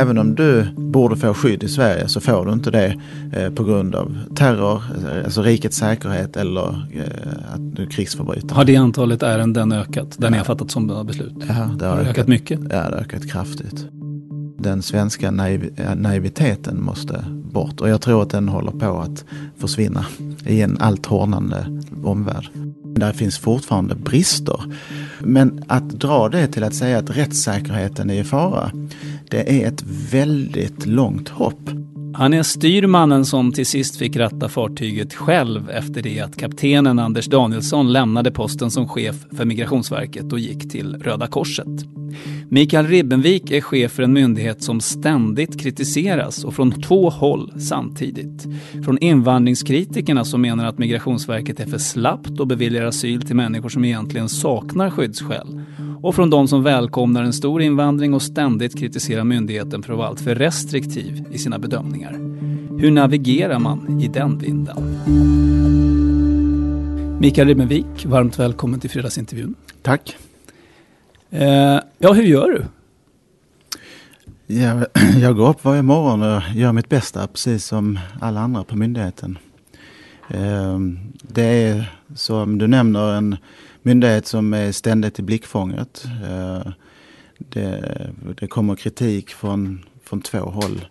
Även om du borde få skydd i Sverige så får du inte det eh, på grund av terror, alltså rikets säkerhet eller eh, att du är krigsförbrytare. Har det antalet ärenden ökat där ni har fattat sådana beslut? Ja, det har, Har det ökat mycket? Ja, det har ökat kraftigt. Den svenska naiv naiviteten måste bort och jag tror att den håller på att försvinna i en allt hårdnande omvärld. Där finns fortfarande brister. Men att dra det till att säga att rättssäkerheten är i fara, det är ett väldigt långt hopp. Han är styrmannen som till sist fick ratta fartyget själv efter det att kaptenen Anders Danielsson lämnade posten som chef för Migrationsverket och gick till Röda Korset. Mikael Ribbenvik är chef för en myndighet som ständigt kritiseras och från två håll samtidigt. Från invandringskritikerna som menar att Migrationsverket är för slappt och beviljar asyl till människor som egentligen saknar skyddsskäl. Och från de som välkomnar en stor invandring och ständigt kritiserar myndigheten för att vara alltför restriktiv i sina bedömningar. Hur navigerar man i den vinden? Mikael Ribbenvik, varmt välkommen till fredagsintervjun. Tack. Eh, ja, hur gör du? Jag, jag går upp varje morgon och gör mitt bästa precis som alla andra på myndigheten. Eh, det är som du nämner en myndighet som är ständigt i blickfånget. Eh, det, det kommer kritik från, från två håll.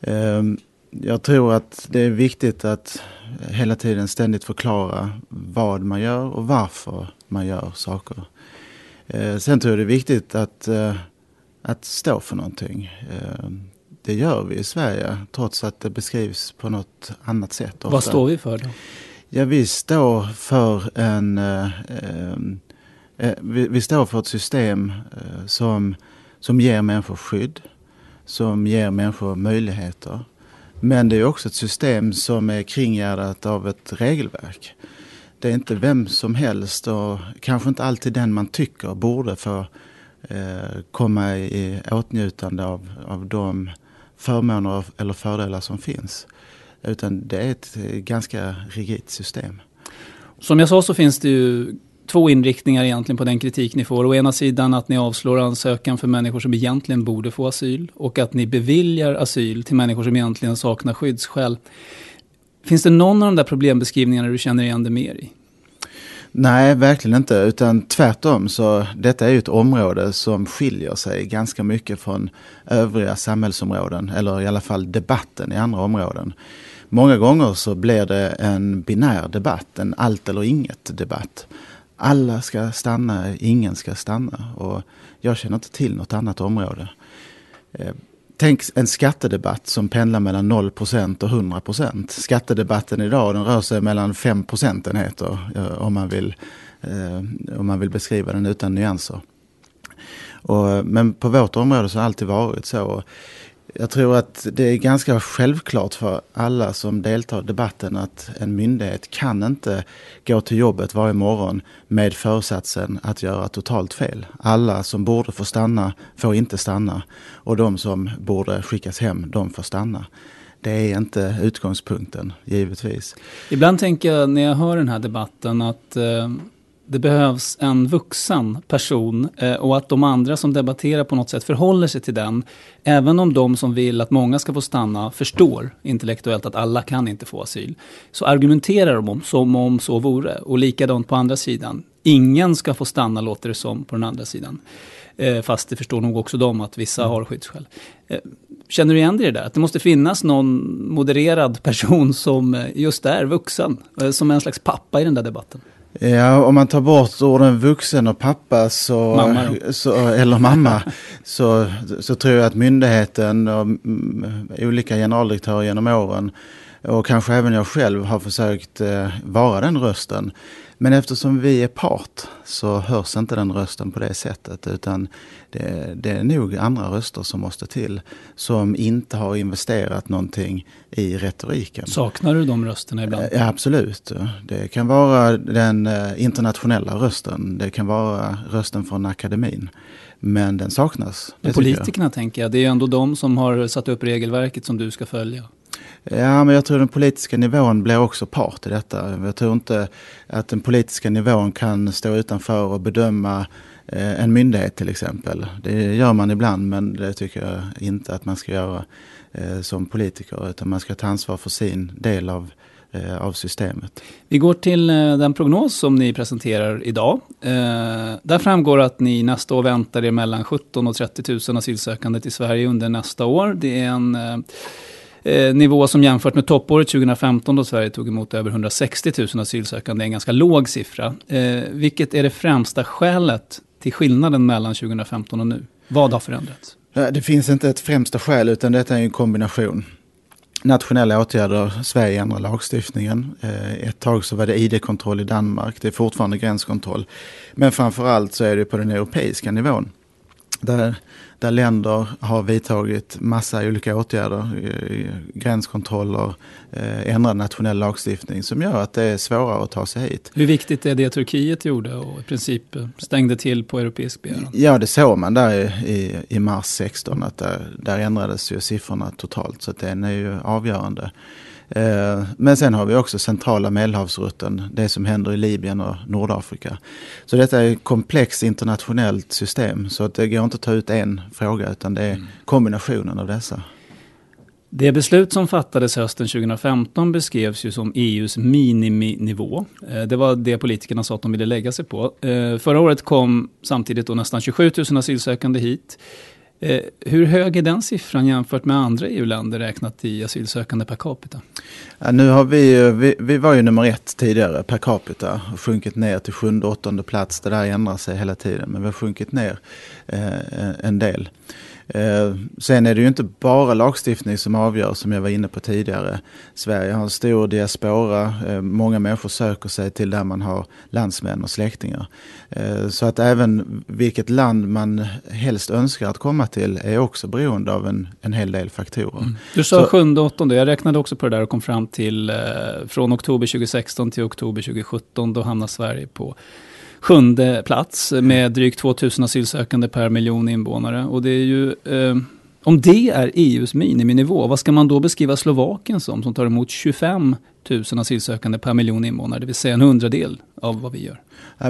Eh, jag tror att det är viktigt att hela tiden ständigt förklara vad man gör och varför man gör saker. Eh, sen tror jag det är viktigt att, att stå för någonting. Det gör vi i Sverige trots att det beskrivs på något annat sätt. Ofta. Vad står vi för då? Ja, vi står för en... Eh, ehm, eh, vi, vi, står för ett system eh, som, som ger människor skydd. Som ger människor möjligheter. Men det är också ett system som är kringgärdat av ett regelverk. Det är inte vem som helst och kanske inte alltid den man tycker borde få eh, komma i åtnjutande av, av de förmåner eller fördelar som finns. Utan det är ett ganska rigitt system. Som jag sa så finns det ju två inriktningar egentligen på den kritik ni får. Å ena sidan att ni avslår ansökan för människor som egentligen borde få asyl och att ni beviljar asyl till människor som egentligen saknar skyddsskäl. Finns det någon av de där problembeskrivningarna du känner igen dig mer i? Nej, verkligen inte. Utan tvärtom så detta är ju ett område som skiljer sig ganska mycket från övriga samhällsområden. Eller i alla fall debatten i andra områden. Många gånger så blir det en binär debatt, en allt eller inget debatt. Alla ska stanna, ingen ska stanna. Och jag känner inte till något annat område. Eh, tänk en skattedebatt som pendlar mellan 0% och 100% Skattedebatten idag den rör sig mellan 5 procentenheter eh, om man vill, eh, om man vill beskriva den utan nyanser. Och, men på vårt område så har det alltid varit så. Jag tror att det är ganska självklart för alla som deltar i debatten att en myndighet kan inte gå till jobbet varje morgon med föresatsen att göra totalt fel. Alla som borde få stanna får inte stanna och de som borde skickas hem, de får stanna. Det är inte utgångspunkten, givetvis. Ibland tänker jag när jag hör den här debatten att eh det behövs en vuxen person eh, och att de andra som debatterar på något sätt förhåller sig till den. Även om de som vill att många ska få stanna förstår intellektuellt att alla kan inte få asyl. Så argumenterar de om, som om så vore. Och likadant på andra sidan. Ingen ska få stanna låter det som på den andra sidan. Eh, fast det förstår nog också de att vissa har skyddsskäl. Eh, Känner du igen dig i det där? Att det måste finnas någon modererad person som just är vuxen, som är en slags pappa i den där debatten? Ja, om man tar bort orden vuxen och pappa så, mamma så, eller mamma så, så tror jag att myndigheten och mm, olika generaldirektörer genom åren och kanske även jag själv har försökt eh, vara den rösten. Men eftersom vi är part så hörs inte den rösten på det sättet utan det, det, är nog andra röster som måste till som inte har investerat någonting i retoriken. Saknar du de rösterna ibland? Ja, absolut. Det kan vara den eh, internationella rösten. Det kan vara rösten från akademin. Men den saknas. Men politikerna jag. tänker jag, det är ändå de som har satt upp regelverket som du ska följa. Ja, men jag tror den politiska nivån blir också part i detta. Jag tror inte att den politiska nivån kan stå utanför och bedöma eh, en myndighet till exempel. Det gör man ibland, men det tycker jag inte att man ska göra eh, som politiker. Utan man ska ta ansvar för sin del av eh, av systemet. Vi går till den prognos som ni presenterar idag. där framgår att ni nästa år väntar er mellan 17 och 30 000 asylsökande till Sverige under nästa år. Det är en eh, nivå som jämfört med toppåret 2015 då Sverige tog emot över 160 000 asylsökande är en ganska låg siffra. Eh, vilket är det främsta skälet till skillnaden mellan 2015 och nu? Vad har förändrats? Eh, det finns inte ett främsta skäl utan detta är en kombination. Nationella åtgärder, Sverige ändrar lagstiftningen. Eh, ett tag så var det ID-kontroll i Danmark, det är fortfarande gränskontroll. Men framförallt så är det på den europeiska nivån. Där där länder har vidtagit massa olika åtgärder, gränskontroller, eh, ändrad nationell lagstiftning som gör att det är svårare att ta sig hit. Hur viktigt är det Turkiet gjorde och i princip stängde till på europeisk begäran? Ja, det såg man där i, i, mars 16 att där, där ändrades ju siffrorna totalt så att den är ju avgörande. Eh, men sen har vi också centrala medelhavsrutten, det som händer i Libyen och Nordafrika. Så detta är ett komplext internationellt system så att det går inte att ta ut en fråga utan det är mm. kombinationen av dessa. Det beslut som fattades hösten 2015 beskrevs ju som EUs miniminivå. Eh, det var det politikerna sa att de ville lägga sig på. Eh, förra året kom samtidigt då nästan 27 000 asylsökande hit. Eh, hur hög är den siffran jämfört med andra EU-länder räknat i asylsökande per capita? Ja, nu har vi, vi, vi var ju nummer ett tidigare per capita och sjunkit ner till sjunde, åttonde plats. Det där ändrar sig hela tiden men vi har sjunkit ner eh, en del. Eh, sen är det ju inte bara lagstiftning som avgör som jag var inne på tidigare. Sverige har en stor diaspora. Eh, många människor söker sig till där man har landsmän och släktingar. Eh, så att även vilket land man helst önskar att komma till är också beroende av en, en hel del faktorer. Mm. Du sa sjunde, åttonde. Jag räknade också på det där och kom fram till eh, från oktober 2016 till oktober 2017. Då hamnar Sverige på sjunde plats med drygt 2000 asylsökande per miljon invånare. Och det är ju, eh, om det är EUs miniminivå, vad ska man då beskriva Slovakien som, som tar emot 25 000 asylsökande per miljon invånare, det vill säga en hundradel av vad vi gör?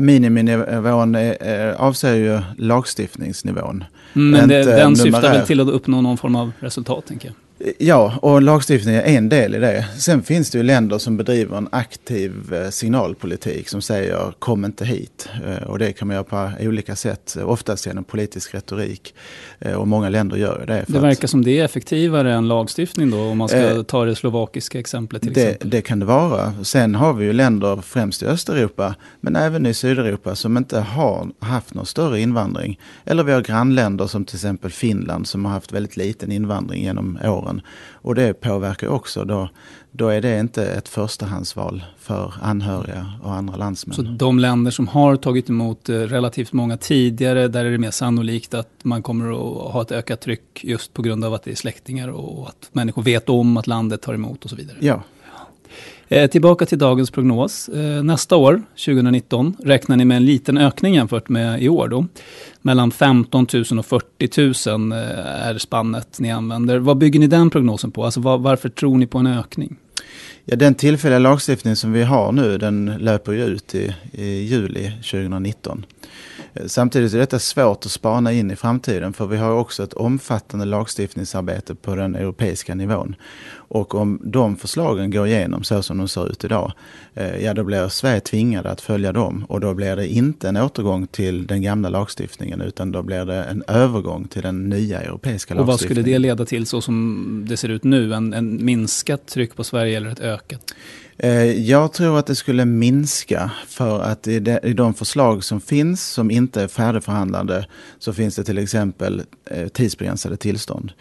Miniminivån är, avser ju lagstiftningsnivån. Mm, men det, den syftar väl till att uppnå någon form av resultat, tänker jag. Ja, och lagstiftning är en del i det. Sen finns det ju länder som bedriver en aktiv eh, signalpolitik som säger kom inte hit. Eh, och det kan man göra på olika sätt, oftast genom politisk retorik. Eh, och många länder gör det. det verkar som det är effektivare än lagstiftning då, om man ska eh, ta det slovakiska exemplet till det, exempel. Det kan det vara. Sen har vi ju länder, främst i Östeuropa, men även i Sydeuropa, som inte har haft någon större invandring. Eller vi har grannländer som till exempel Finland som har haft väldigt liten invandring genom åren åren. Och det påverkar också då, då är det inte ett förstahandsval för anhöriga och andra landsmän. Så de länder som har tagit emot eh, relativt många tidigare, där är det mer sannolikt att man kommer att ha ett ökat tryck just på grund av att det är släktingar och att människor vet om att landet tar emot och så vidare? Ja, Eh, tillbaka till dagens prognos. Eh, nästa år, 2019, räknar ni med en liten ökning jämfört med i år. Då. Mellan 15 000 och 40 000 eh, är spannet ni använder. Vad bygger ni den prognosen på? Alltså var, varför tror ni på en ökning? Ja, den tillfälliga lagstiftning som vi har nu den löper ju ut i, i juli 2019. Samtidigt är detta svårt att spana in i framtiden för vi har också ett omfattande lagstiftningsarbete på den europeiska nivån. Och om de förslagen går igenom så som de ser ut idag, eh, ja då blir Sverige tvingade att följa dem och då blir det inte en återgång till den gamla lagstiftningen utan då blir det en övergång till den nya europeiska lagstiftningen. Och vad skulle det leda till så som det ser ut nu? En, en minskat tryck på Sverige eller ett ökat? Eh, jag tror att det skulle minska för att i de, förslag som finns som inte är färdigförhandlade så finns det till exempel eh, tidsbegränsade tillstånd.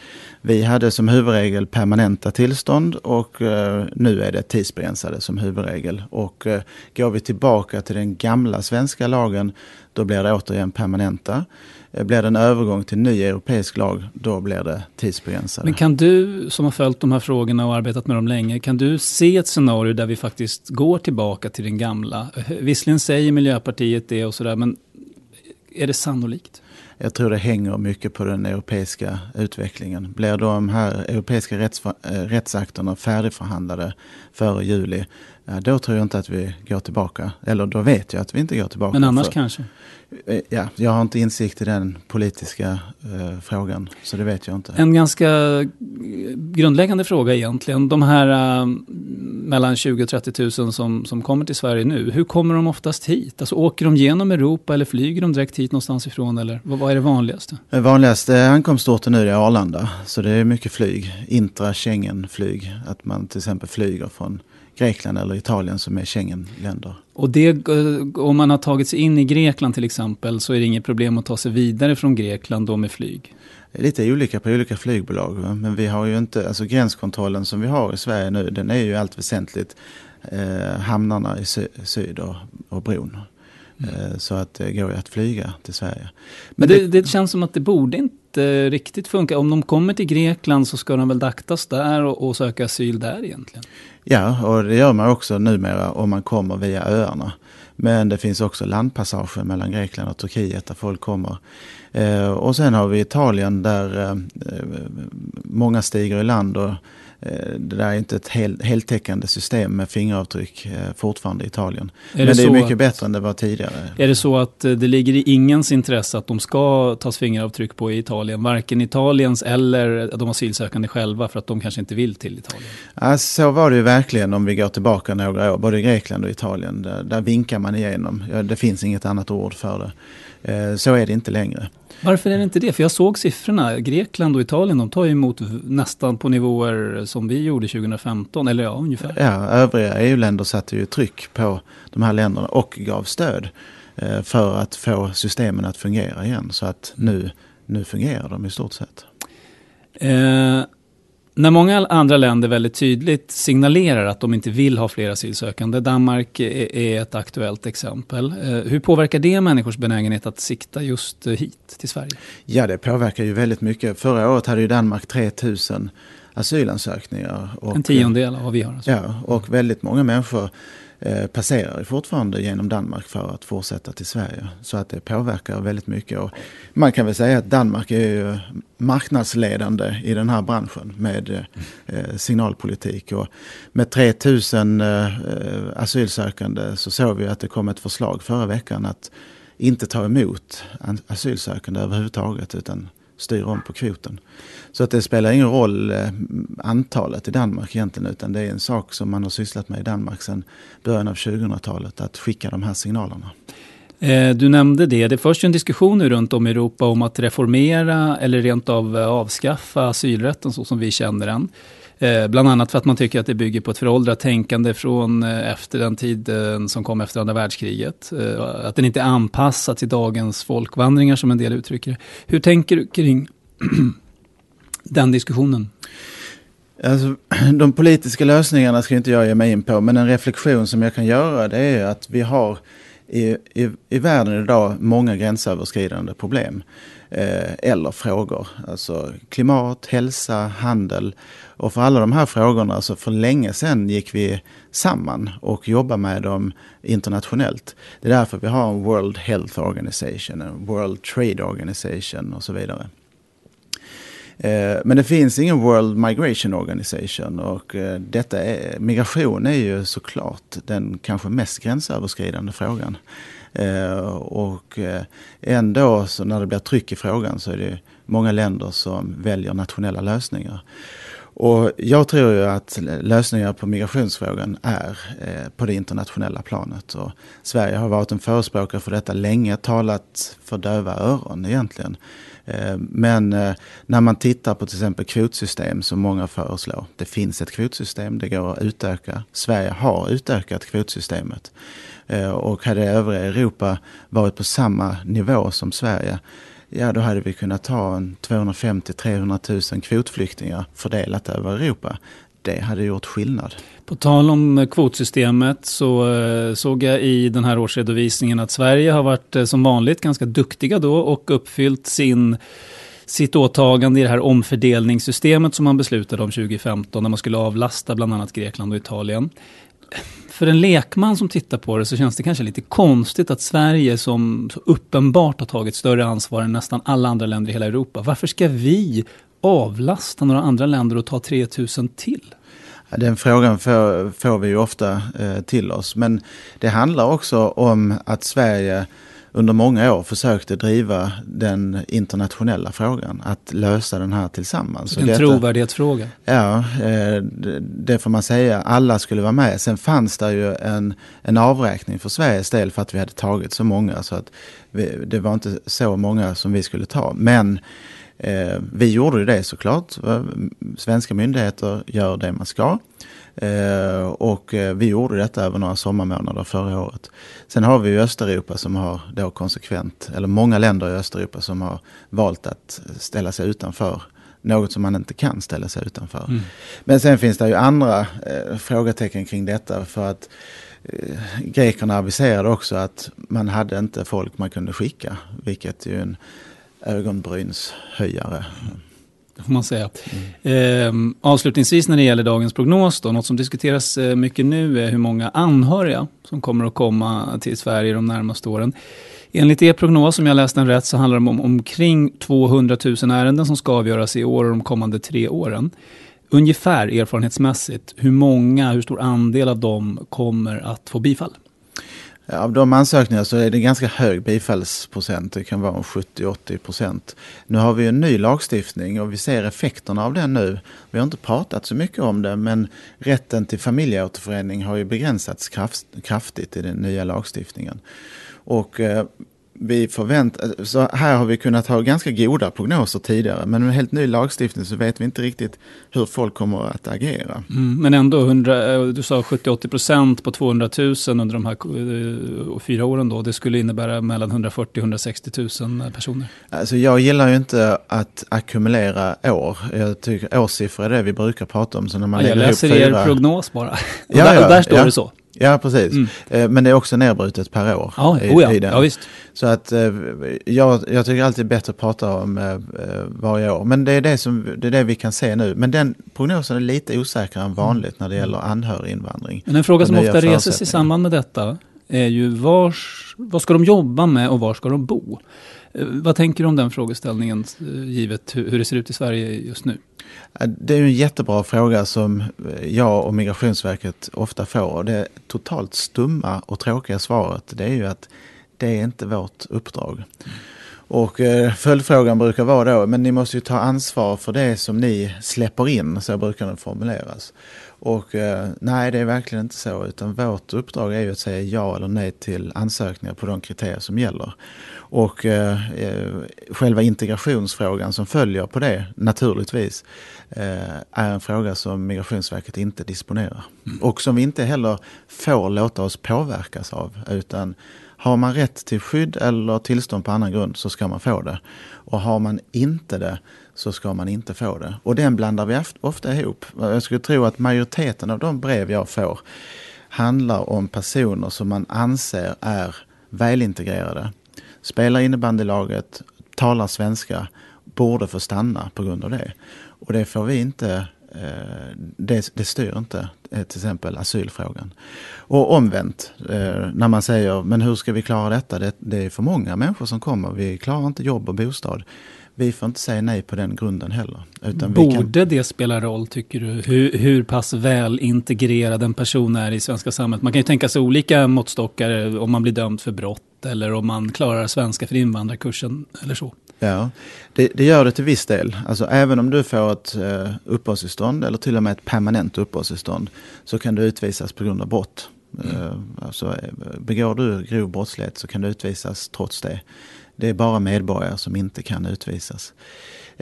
Vi hade som huvudregel permanenta tillstånd och eh, nu är det tidsbegränsade som huvudregel. Och går vi tillbaka till den gamla svenska lagen då blir det återigen permanenta. Eh, blir det en övergång till ny europeisk lag, då blir det tidsbegränsade. Men kan du, som har följt de här frågorna och arbetat med dem länge, kan du se ett scenario där vi faktiskt går tillbaka till den gamla? Visserligen säger Miljöpartiet det och sådär, men är det sannolikt? Jag tror det hänger mycket på den europeiska utvecklingen. Blir de här europeiska rätts, eh, rättsakterna färdigförhandlade före juli, då tror jag inte att vi går tillbaka. Eller då vet jag att vi inte går tillbaka. Men annars för, kanske? Eh, ja, jag har inte insikt i den politiska eh, frågan, så det vet jag inte. En ganska grundläggande fråga egentligen. De här uh, mellan 20 och 30 000 som, som kommer till Sverige nu, hur kommer de oftast hit? Alltså åker de genom Europa eller flyger de direkt hit någonstans ifrån? Eller vad, vad är det vanligaste? Det vanligaste ankomstorten nu är Arlanda, så det är mycket flyg. Intra-Schengen-flyg, att man till exempel flyger från Grekland eller Italien som är Schengenländer. Och det, om man har tagit sig in i Grekland till exempel så är det inget problem att ta sig vidare från Grekland då med flyg? Det är lite olika på olika flygbolag. Men vi har ju inte, alltså gränskontrollen som vi har i Sverige nu den är ju allt väsentligt eh, hamnarna i sy syd och, och bron. Mm. Så att det går ju att flyga till Sverige. Men, Men det, det, känns som att det borde inte riktigt funkar. Om de kommer till Grekland så ska de väl daktas där och, och söka asyl där egentligen? Ja, och det gör man också numera om man kommer via öarna. Men det finns också landpassager mellan Grekland och Turkiet där folk kommer. Eh, och sen har vi Italien där eh, eh många stiger i land och det där är inte ett hel, heltäckande system med fingeravtryck eh, fortfarande i Italien. Är Men det, det är mycket att, bättre än det var tidigare. Är det så att eh, det ligger i ingens intresse att de ska tas fingeravtryck på i Italien? Varken Italiens eller de asylsökande själva för att de kanske inte vill till Italien? Ja, så var det ju verkligen om vi går tillbaka några år, både i Grekland och Italien. Där, där vinkar man igenom. Ja, det finns inget annat ord för det. Så är det inte längre. Varför är det inte det? För jag såg siffrorna. Grekland och Italien de tar ju emot nästan på nivåer som vi gjorde 2015. Eller ja, ungefär. Ja, övriga EU-länder satte ju tryck på de här länderna och gav stöd eh, för att få systemen att fungera igen. Så att nu, nu fungerar de i stort sett. Eh, när många andra länder väldigt tydligt signalerar att de inte vill ha fler asylsökande, Danmark är ett aktuellt exempel. Eh, hur påverkar det människors benägenhet att sikta just hit till Sverige? Ja, det påverkar ju väldigt mycket. Förra året hade ju Danmark 3000 asylansökningar. Och, en tiondel av vad vi har. Alltså. Ja, och väldigt många människor eh, Eh, passerar fortfarande genom Danmark för att fortsätta till Sverige. Så att det påverkar väldigt mycket. Och man kan väl säga att Danmark är ju marknadsledande i den här branschen med eh, eh, signalpolitik. Och med 3000 asylsökande så såg vi att det kom ett förslag förra veckan att inte ta emot asylsökande överhuvudtaget utan styra om på kvoten. Så att det spelar ingen roll eh, antalet i Danmark egentligen utan det är en sak som man har sysslat med i Danmark sedan början av 2000-talet att skicka de här signalerna. Eh, du nämnde det. Det förs ju en diskussion nu runt om i Europa om att reformera eller rent av eh, avskaffa asylrätten så som vi känner den. Eh, bland annat för att man tycker att det bygger på ett föråldrat tänkande från eh, efter den tiden som kom efter andra världskriget. Eh, att den inte är anpassad till dagens folkvandringar som en del uttrycker det. Hur tänker du kring den diskussionen? Alltså, de politiska lösningarna ska inte jag ge mig in på, men en reflektion som jag kan göra det är att vi har i, i, i världen idag många gränsöverskridande problem eh, Eh, eller frågor. Alltså klimat, hälsa, handel. Och för alla de här frågorna, så för länge sedan gick vi samman och jobbade med dem internationellt. Det är därför vi har en World Health Organization, en World Trade Organization och så vidare. Eh, men det finns ingen World Migration Organization och eh, detta är, migration är ju såklart den kanske mest gränsöverskridande frågan. Eh, och eh, ändå så när det blir tryck i frågan så är det många länder som väljer nationella lösningar. Och jag tror ju att lösningar på migrationsfrågan är eh, på det internationella planet. Och Sverige har varit en förespråkare för detta länge, talat för döva öron egentligen. Eh, men eh, när man tittar på till exempel kvotsystem som många föreslår. Det finns ett kvotsystem, det går att utöka. Sverige har utökat kvotsystemet. Eh, och hade övriga Europa varit på samma nivå som Sverige ja då hade vi kunnat ta 250-300 000 kvotflyktingar fördelat över Europa det hade gjort skillnad. På tal om eh, kvotsystemet så eh, såg jag i den här årsredovisningen att Sverige har varit som vanligt ganska duktiga då och uppfyllt sin sitt åtagande i det här omfördelningssystemet som man beslutade om 2015 när man skulle avlasta bland annat Grekland och Italien. För en lekman som tittar på det så känns det kanske lite konstigt att Sverige som så uppenbart har tagit större ansvar än nästan alla andra länder i hela Europa. Varför ska vi avlasta några andra länder och ta 3000 till? Den frågan får, får vi ju ofta eh, till oss. Men det handlar också om att Sverige under många år försökte driva den internationella frågan. Att lösa den här tillsammans. En trovärdighetsfråga. Ja, eh, det får man säga. Alla skulle vara med. Sen fanns det ju en, en avräkning för Sveriges del för att vi hade tagit så många. Så att vi, det var inte så många som vi skulle ta. Men Eh, vi gjorde det såklart. Svenska myndigheter gör det man ska. Eh, och eh, vi gjorde detta över några sommarmånader förra året. Sen har vi ju Östeuropa som har då konsekvent, eller många länder i Östeuropa som har valt att ställa sig utanför. Något som man inte kan ställa sig utanför. Mm. Men sen finns det ju andra eh, frågetecken kring detta. För att eh, grekerna aviserade också att man hade inte folk man kunde skicka. Vilket ju en ögonbrynshöjare. Får man säga. Mm. Eh, avslutningsvis när det gäller dagens prognos då, något som diskuteras eh, mycket nu är hur många anhöriga som kommer att komma till Sverige de närmaste åren. Enligt er prognos, om jag läst den rätt, så handlar det om omkring 200 000 ärenden som ska avgöras i år och de kommande tre åren. Ungefär erfarenhetsmässigt, hur många, hur stor andel av dem kommer att få bifall? Av de ansökningar så är det ganska hög bifallsprocent. Det kan vara 70-80 procent. Nu har vi en ny lagstiftning och vi ser effekterna av den nu. Vi har inte pratat så mycket om det men rätten till familjeåterförening har ju begränsats kraftigt i den nya lagstiftningen. Och eh, vi förväntar, så här har vi kunnat ha ganska goda prognoser tidigare, men med helt ny lagstiftning så vet vi inte riktigt hur folk kommer att agera. Mm, men ändå, 100, eh, du sa 70-80 procent på 200 000 under de här uh, fyra åren då, det skulle innebära mellan 140 160 000 personer. Alltså jag gillar ju inte att ackumulera år. Jag tycker årssiffror är det vi brukar prata om. Så när man ja, jag läser fyra... er prognos bara. Ja, där, ja, där står ja. det så. Ja, precis. Mm. Eh, men det är också nedbrutet per år. Ja, i, oh ja. Ja visst. Så att eh, jag, jag tycker alltid det är bättre att prata om eh, varje år. Men det är det, som, det är det vi kan se nu. Men den prognosen är lite osäkrare än vanligt när det gäller anhöriginvandring. Men en fråga som ofta reses i samband med detta är ju vars, vad ska de jobba med och var ska de bo? Eh, vad tänker du om den frågeställningen eh, givet hur det ser ut i Sverige just nu? Det är en jättebra fråga som eh, jag och Migrationsverket ofta får. Det totalt stumma och tråkiga svaret det är ju att det är inte vårt uppdrag. Och eh, följdfrågan brukar vara då, men ni måste ju ta ansvar för det som ni släpper in, så brukar den formuleras. Och eh, nej, det är verkligen inte så, utan vårt uppdrag är ju att säga ja eller nej till ansökningar på de kriterier som gäller. Och eh, eh, själva integrationsfrågan som följer på det, naturligtvis, är en fråga som Migrationsverket inte disponerar. Mm. Och som vi inte heller får låta oss påverkas av, utan har man rätt till skydd eller tillstånd på annan grund så ska man få det. Och har man inte det så ska man inte få det. Och den blandar vi ofta ihop. Jag skulle tro att majoriteten av de brev jag får handlar om personer som man anser är välintegrerade. Spelar innebandylaget, talar svenska, borde få stanna på grund av det. Och det får vi inte Eh, det, det styr inte eh, till exempel asylfrågan. Och omvänt, eh, när man säger men hur ska vi klara detta? Det, det är för många människor som kommer, vi klarar inte jobb och bostad vi får inte säga nej på den grunden heller. Borde kan... det spela roll tycker du? Hur, hur pass väl integrerad en person är i svenska samhället? Man kan ju tänka sig olika måttstockar om man blir dömd för brott eller om man klarar svenska för invandrarkursen eller så. Ja, det, det, gör det till viss del. Alltså även om du får ett uh, uppehållstillstånd eller till och med ett permanent uppehållstillstånd så kan du utvisas på grund av brott. Mm. Uh, alltså, begår du grov brottslighet så kan du utvisas trots det. Det är bara medborgare som inte kan utvisas.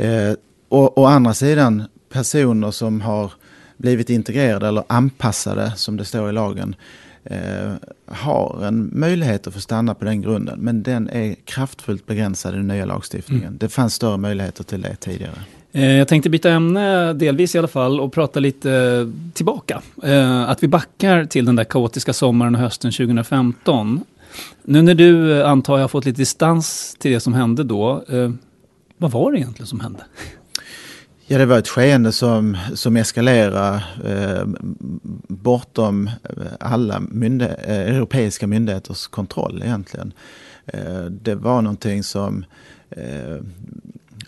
Uh, och å andra sidan personer som har blivit integrerade eller anpassade som det står i lagen eh, har en möjlighet att få stanna på den grunden. Men den är kraftfullt begränsad i den nya lagstiftningen. Mm. Det fanns större möjligheter till det tidigare. Eh, jag tänkte byta ämne, delvis i alla fall, och prata lite tillbaka. Eh, att vi backar till den där kaotiska sommaren och hösten 2015. Nu när du, eh, antar jag, har fått lite distans till det som hände då. Eh, vad var det egentligen som hände? Ja, det var ett skeende som, som eskalerade eh, bortom eh, alla myndighe eh, europeiska myndigheters kontroll egentligen. Eh, det var någonting som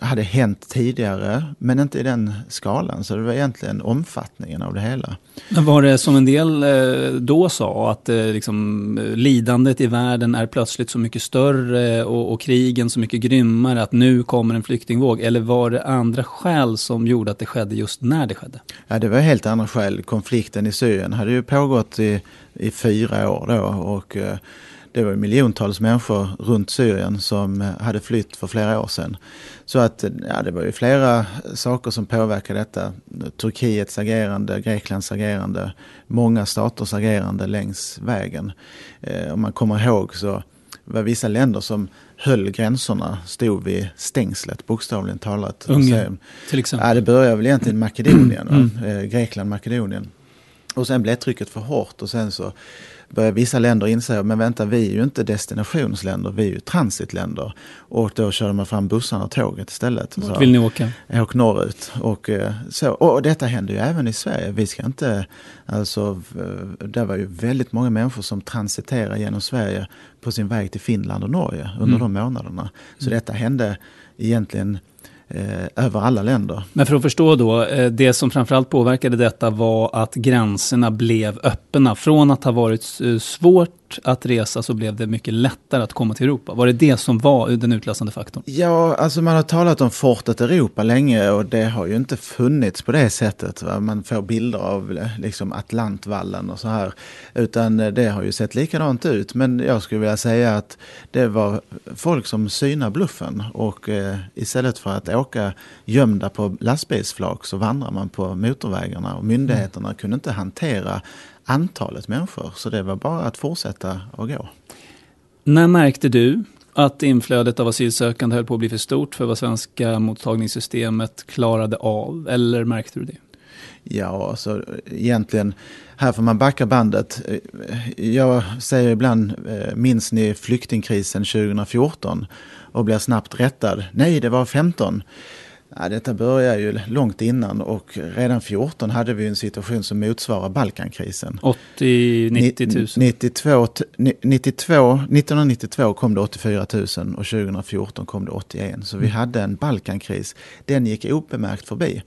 hade hänt tidigare, men inte i den skalan. Så det var egentligen omfattningen av det hela. Men var det som en del eh, då sa, att eh, liksom, lidandet i världen är plötsligt så mycket större och, och krigen så mycket grymmare, att nu kommer en flyktingvåg? Eller var det andra skäl som gjorde att det skedde just när det skedde? Ja, det var helt andra skäl. Konflikten i Syrien hade ju pågått i, i fyra år då. Och, eh, det var miljontals människor runt Syrien som hade flytt för flera år sedan. Så att ja, det var ju flera saker som påverkade detta. Turkiets agerande, Greklands agerande, många staters agerande längs vägen. Eh, om man kommer ihåg så var vissa länder som höll gränserna stod vid stängslet bokstavligen talat. Ungern till exempel? Ja, det började väl egentligen Makedonien, mm. eh, Grekland, Makedonien. Och sen blev trycket för hårt och sen så börjar vissa länder inse, men vänta vi är ju inte destinationsländer, vi är ju transitländer. Och då körde man fram bussarna och tåget istället. Vart vill ni åka? Åk norrut. Och, eh, så, och detta händer ju även i Sverige. Vi ska inte, alltså, eh, det var ju väldigt många människor som transiterade genom Sverige på sin väg till Finland och Norge under mm. de månaderna. Så mm. detta hände egentligen Eh, över alla länder. Men för att förstå då, eh, det som framförallt påverkade detta var att gränserna blev öppna. Från att ha varit eh, svårt svårt att resa så blev det mycket lättare att komma till Europa. Var det det som var den utlösande faktorn? Ja, alltså man har talat om fortet Europa länge och det har ju inte funnits på det sättet. Va? Man får bilder av liksom Atlantvallen och så här. Utan det har ju sett likadant ut. Men jag skulle vilja säga att det var folk som synade bluffen och eh, istället för att åka gömda på lastbilsflak så vandrar man på motorvägarna och myndigheterna mm. kunde inte hantera antalet människor. Så det var bara att fortsätta att gå. När märkte du att inflödet av asylsökande höll på att bli för stort för vad svenska mottagningssystemet klarade av? Eller märkte du det? Ja, alltså egentligen, här får man backa bandet. Jag säger ibland, eh, minns ni flyktingkrisen 2014? Och blir snabbt rättad. Nej, det var 15. Ja, detta börjar ju långt innan och redan 14 hade vi en situation som motsvarar Balkankrisen. 80-90 000? 92, 92, 1992 kom det 84 000 och 2014 kom det 81. Så vi mm. hade en Balkankris. Den gick obemärkt förbi.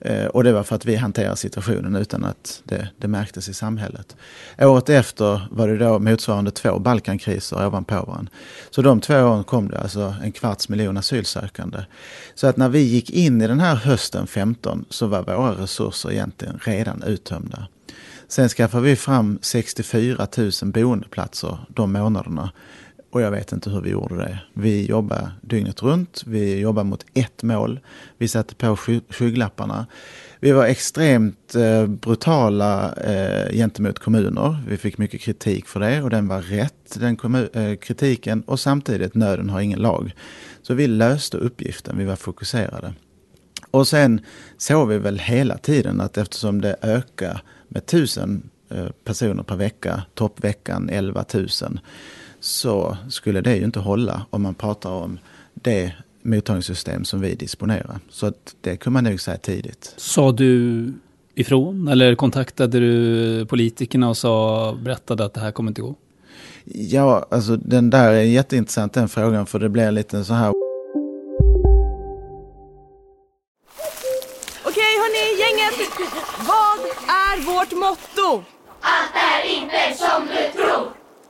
Eh, och det var för att vi hanterade situationen utan att det, det märktes i samhället. Året efter var det då motsvarande två Balkankriser ovanpå varandra. Så de två åren kom det alltså en kvarts miljon asylsökande. Så att när vi gick in i den här hösten 15 så var våra resurser egentligen redan uttömda. Sen skaffade vi fram 64 000 boendeplatser de månaderna. Och jag vet inte hur vi gjorde det. Vi jobbade dygnet runt. Vi jobbade mot ett mål. Vi satte på sky skygglapparna. Vi var extremt eh, brutala eh, gentemot kommuner. Vi fick mycket kritik för det och den var rätt, den eh, kritiken. Och samtidigt, nöden har ingen lag. Så vi löste uppgiften, vi var fokuserade. Och sen såg vi väl hela tiden att eftersom det ökar med tusen eh, personer per vecka, toppveckan 11 000 så skulle det ju inte hålla om man pratar om det mottagningssystem som vi disponerar. Så att det kunde man nog säga tidigt. Sa du ifrån eller kontaktade du politikerna och sa, berättade att det här kommer inte gå? Ja, alltså den där är jätteintressant den frågan för det blir lite så här Okej hörni, gänget! Vad är vårt motto? Allt är inte som du tror!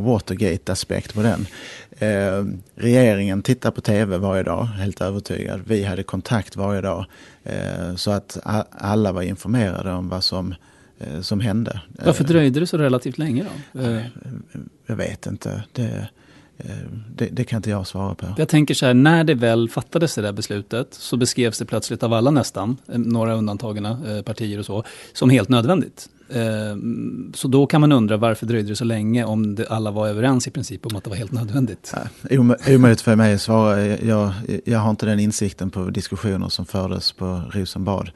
Watergate-aspekt på den. Eh, regeringen tittar på tv varje dag, helt övertygad. Vi hade kontakt varje dag. Eh, så att alla var informerade om vad som, eh, som hände. Varför dröjde det så relativt länge då? Eh, jag vet inte. Det, eh, det, det, kan inte jag svara på. Jag tänker så här, när det väl fattades det där beslutet så beskrevs det plötsligt av alla nästan, eh, några undantagna partier och så, som helt nödvändigt. Ehm, så då kan man undra varför dröjde det så länge om det, alla var överens i princip om att det var helt nödvändigt? Omöjligt för mig att svara. Jag, jag har inte den insikten på diskussioner som fördes på Rosenbad.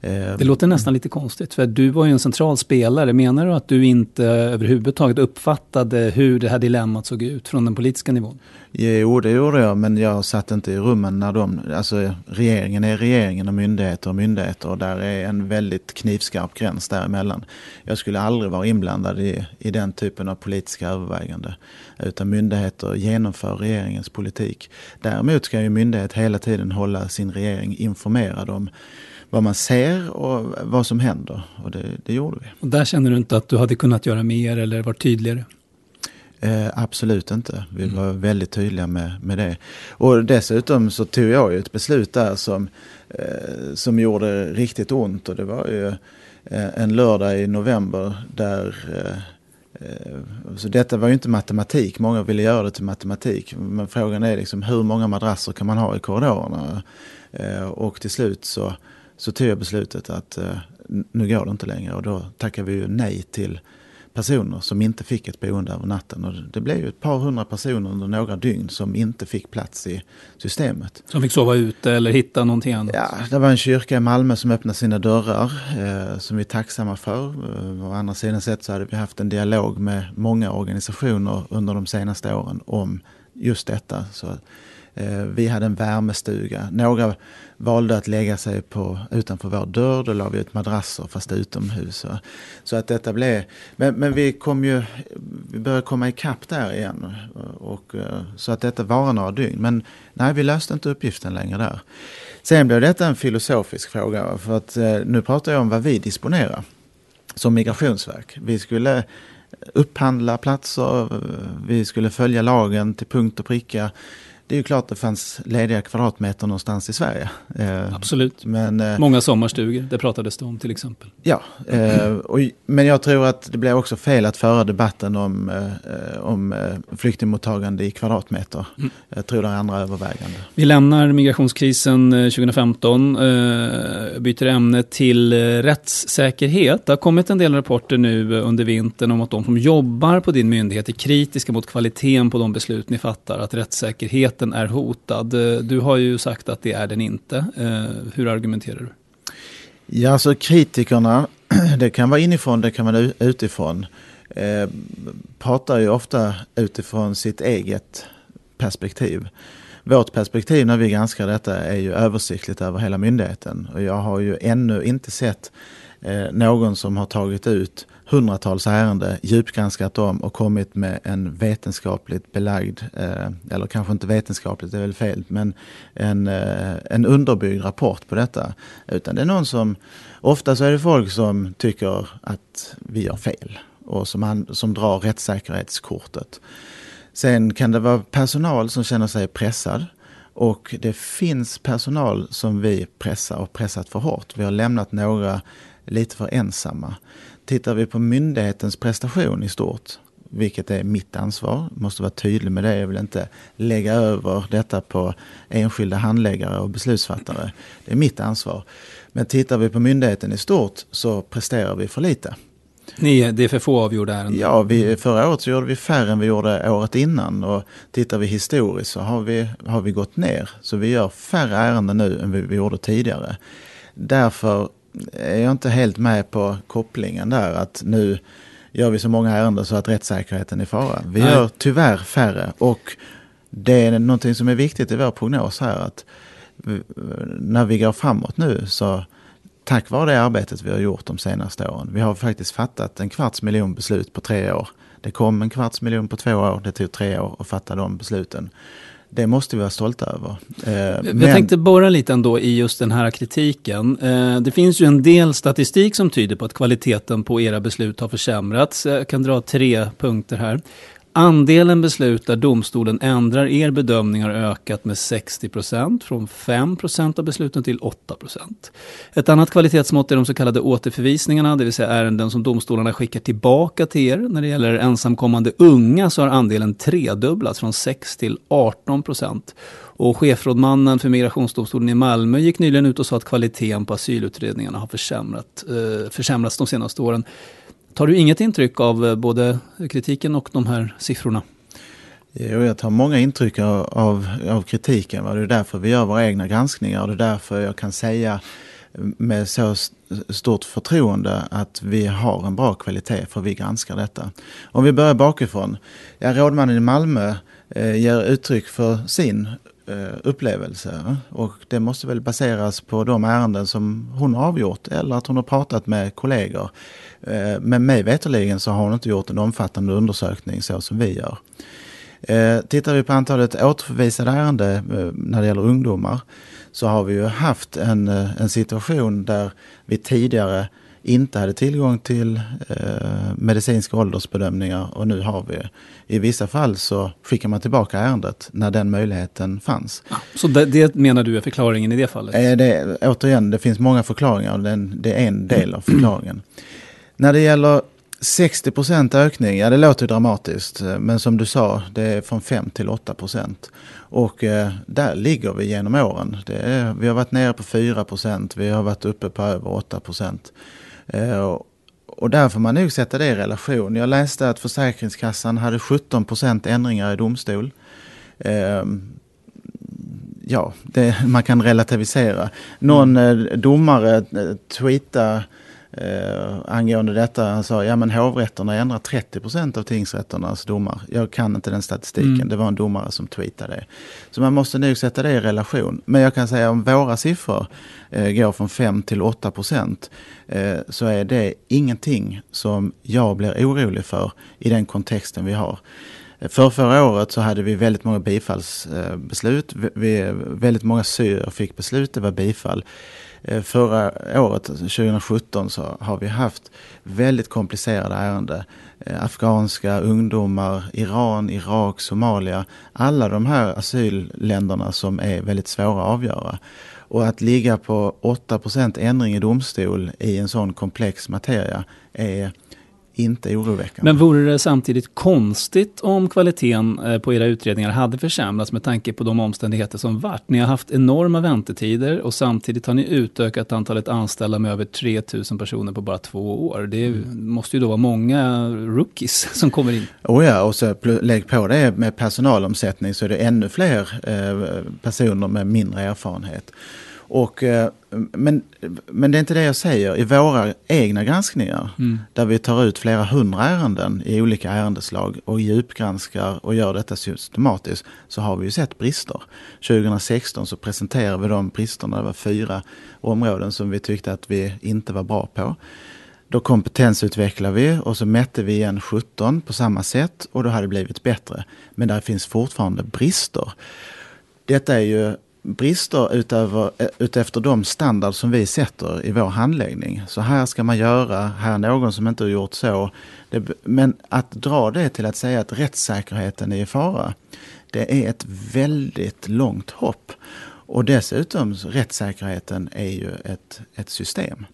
Ehm. Det låter nästan lite konstigt, för du var ju en central spelare. Menar du att du inte överhuvudtaget uppfattade hur det här dilemmat såg ut från den politiska nivån? Jo, det gjorde jag, men jag satt inte i rummen när de... Alltså, regeringen är regeringen och myndigheter och myndigheter och där är en väldigt knivskarp gräns däremellan. Jag skulle aldrig vara inblandad i, i den typen av politiska övervägande. Utan myndigheter genomför regeringens politik. Däremot ska ju myndighet hela tiden hålla sin regering informerad om vad man ser och vad som händer. Och det, det gjorde vi. Och där känner du inte att du hade kunnat göra mer eller varit tydligare? Eh, absolut inte. Vi mm. var väldigt tydliga med, med det. Och dessutom så tog jag ju ett beslut där som, eh, som gjorde riktigt ont. Och det var ju Eh, en lördag i november där eh, eh, så detta var ju inte matematik. Många ville göra det till matematik. Men frågan är liksom hur många madrasser kan man ha i korridorerna? Och till slut så, så tog jag beslutet att nu går det inte längre. Och då tackade vi ju nej till personer som inte fick ett boende över natten. Och det blev ju ett par hundra personer under några dygn som inte fick plats i systemet. Som fick sova ute eller hitta någonting annat? Ja, det var en kyrka i Malmö som öppnade sina dörrar eh, som vi är tacksamma för. Eh, å andra sidan sett så hade vi haft en dialog med många organisationer under de senaste åren om just detta. Så Eh, vi hade en värmestuga. Några valde att lägga sig på, utanför vår dörr. Då la vi ut madrasser fast utomhus. Så att detta blev... Men, men vi kom ju... Vi började komma ikapp där igen. Och, eh, så att detta var några dygn. Men nej, vi löste inte uppgiften längre där. Sen blev detta en filosofisk fråga. För att eh, nu pratar jag om vad vi disponerar som migrationsverk. Vi skulle eh, upphandla platser, vi skulle följa lagen till punkt och pricka det är ju klart att det fanns lediga kvadratmeter någonstans i Sverige. Eh, Absolut. Men, eh, Många sommarstugor, det pratades det om till exempel. Ja, eh, och, men jag tror att det blir också fel att föra debatten om, om flyktingmottagande i kvadratmeter. Mm. Jag tror det är andra överväganden. Vi lämnar migrationskrisen 2015, byter ämne till rättssäkerhet. Det har kommit en del rapporter nu under vintern om att de som jobbar på din myndighet är kritiska mot kvaliteten på de beslut ni fattar, att rättssäkerhet yttrandefriheten är hotad. Eh, du har ju sagt att det är den inte. Eh, hur argumenterar du? Ja, alltså kritikerna, det kan vara inifrån, det kan vara utifrån, eh, pratar ju ofta utifrån sitt eget perspektiv. Vårt perspektiv när vi granskar detta är ju översiktligt över hela myndigheten. Och jag har ju ännu inte sett eh, någon som har tagit ut hundratals ärenden, djupgranskat dem och kommit med en vetenskapligt belagd, eh, eller kanske inte vetenskapligt, det är väl fel, men en, eh, en underbyggd rapport på detta. Utan det är någon som, ofta så är det folk som tycker att vi gör fel och som, som drar rättssäkerhetskortet. Sen kan det vara personal som känner sig pressad. Och det finns personal som vi pressar och pressat för hårt. Vi har lämnat några lite för ensamma. Tittar vi på myndighetens prestation i stort vilket är mitt ansvar. Måste vara tydlig med det. Jag vill inte lägga över detta på enskilda handläggare och beslutsfattare. Det är mitt ansvar. Men tittar vi på myndigheten i stort så presterar vi för lite. Ni, det är för få avgjorda ärenden? Ja, vi, förra året så gjorde vi färre än vi gjorde året innan. Och tittar vi historiskt så har vi, har vi gått ner. Så vi gör färre ärenden nu än vi, vi gjorde tidigare. Därför är jag inte helt med på kopplingen där att nu gör vi så många ärenden så att rättssäkerheten är i fara. Vi Nej. gör tyvärr färre och det är någonting som är viktigt i vår prognos här att när vi går framåt nu så tack vare det arbetet vi har gjort de senaste åren. Vi har faktiskt fattat en kvarts miljon beslut på tre år. Det kom en kvarts miljon på två år, det tog tre år att fatta de besluten. Det måste vi vara stolta över. Eh, men... Jag tänkte borra lite ändå i just den här kritiken. Eh, det finns ju en del statistik som tyder på att kvaliteten på era beslut har försämrats. Jag kan dra tre punkter här. Andelen beslut där domstolen ändrar er bedömning har ökat med 60 procent, från 5 procent av besluten till 8 procent. Ett annat kvalitetsmått är de så kallade återförvisningarna, det vill säga ärenden som domstolarna skickar tillbaka till er. När det gäller ensamkommande unga så har andelen tredubblats från 6 till 18 procent. Och chefrådmannen för migrationsdomstolen i Malmö gick nyligen ut och sa att kvaliteten på asylutredningarna har försämrat, eh, försämrats de senaste åren. Tar du inget intryck av eh, både kritiken och de här siffrorna? Eh, jo, jag tar många intryck av, av kritiken. Det är därför vi gör våra egna granskningar och det är därför jag kan säga med så stort förtroende att vi har en bra kvalitet för vi granskar detta. Om vi börjar bakifrån. Ja, rådmannen i Malmö eh, ger uttryck för sin Eh, upplevelse och det måste väl baseras på de ärenden som hon har avgjort eller att hon har pratat med kollegor. Eh, men mig veterligen så har hon inte gjort en omfattande undersökning så som vi gör. Eh, tittar vi på antalet återförvisade ärenden när det gäller ungdomar så har vi ju haft en, en situation där vi tidigare inte hade tillgång till eh, medicinska åldersbedömningar och nu har vi. I vissa fall så skickar man tillbaka ärendet när den möjligheten fanns. Ja, så det, det, menar du är förklaringen i det fallet? Eh, det, återigen, det finns många förklaringar och det, det är en del av förklaringen. När det gäller 60 procent ökning, ja det låter dramatiskt, men som du sa, det är från 5 till 8 procent. Och eh, där ligger vi genom åren. Är, vi har varit nere på 4 procent, vi har varit uppe på över 8 procent. Eh, och där får man nog sätta det i relation. Jag läste att Försäkringskassan hade 17 procent ändringar i domstol. Eh, ja, det, man kan relativisera. Någon mm. eh, domare eh, tweetade eh, angående detta. Han sa, ja men hovrätterna ändrar 30 procent av tingsrätternas domar. Jag kan inte den statistiken, mm. det var en domare som tweetade det. Så man måste nog sätta det i relation. Men jag kan säga om våra siffror eh, går från 5 till 8 procent eh, så är det ingenting som jag blir orolig för i den kontexten vi har. För förra året så hade vi väldigt många bifallsbeslut. Vi, väldigt många syrier fick beslut, det var bifall. Eh, förra året, alltså 2017, så har vi haft väldigt komplicerade ärenden. Eh, afghanska ungdomar, Iran, Irak, Somalia. Alla de här asylländerna som är väldigt svåra att avgöra. Och att ligga på 8 ändring i domstol i en sån komplex materia är inte oroväckande. Men vore det samtidigt konstigt om kvaliteten eh, på era utredningar hade försämrats med tanke på de omständigheter som varit? Ni har haft enorma väntetider och samtidigt har ni utökat antalet anställda med över 3000 personer på bara två år. Det mm. måste ju då vara många rookies som kommer in. Oh ja, och så lägg på det med personalomsättning så är det ännu fler eh, personer med mindre erfarenhet. Och, eh, men, men det är inte det jag säger. I våra egna granskningar, mm. där vi tar ut flera hundra ärenden i olika ärendeslag och djupgranskar och gör detta systematiskt, så har vi ju sett brister. 2016 så presenterade vi de bristerna. Det var fyra områden som vi tyckte att vi inte var bra på. Då kompetensutvecklade vi och så mätte vi igen 17 på samma sätt och då hade det blivit bättre. Men där finns fortfarande brister. Detta är ju brister utöver, eh, utefter de standard som vi sätter i vår handläggning. Så här ska man göra, här är någon som inte har gjort så. Det, men att dra det till att säga att rättssäkerheten är i fara, det är ett väldigt långt hopp. Och dessutom, rättssäkerheten är ju ett, ett system.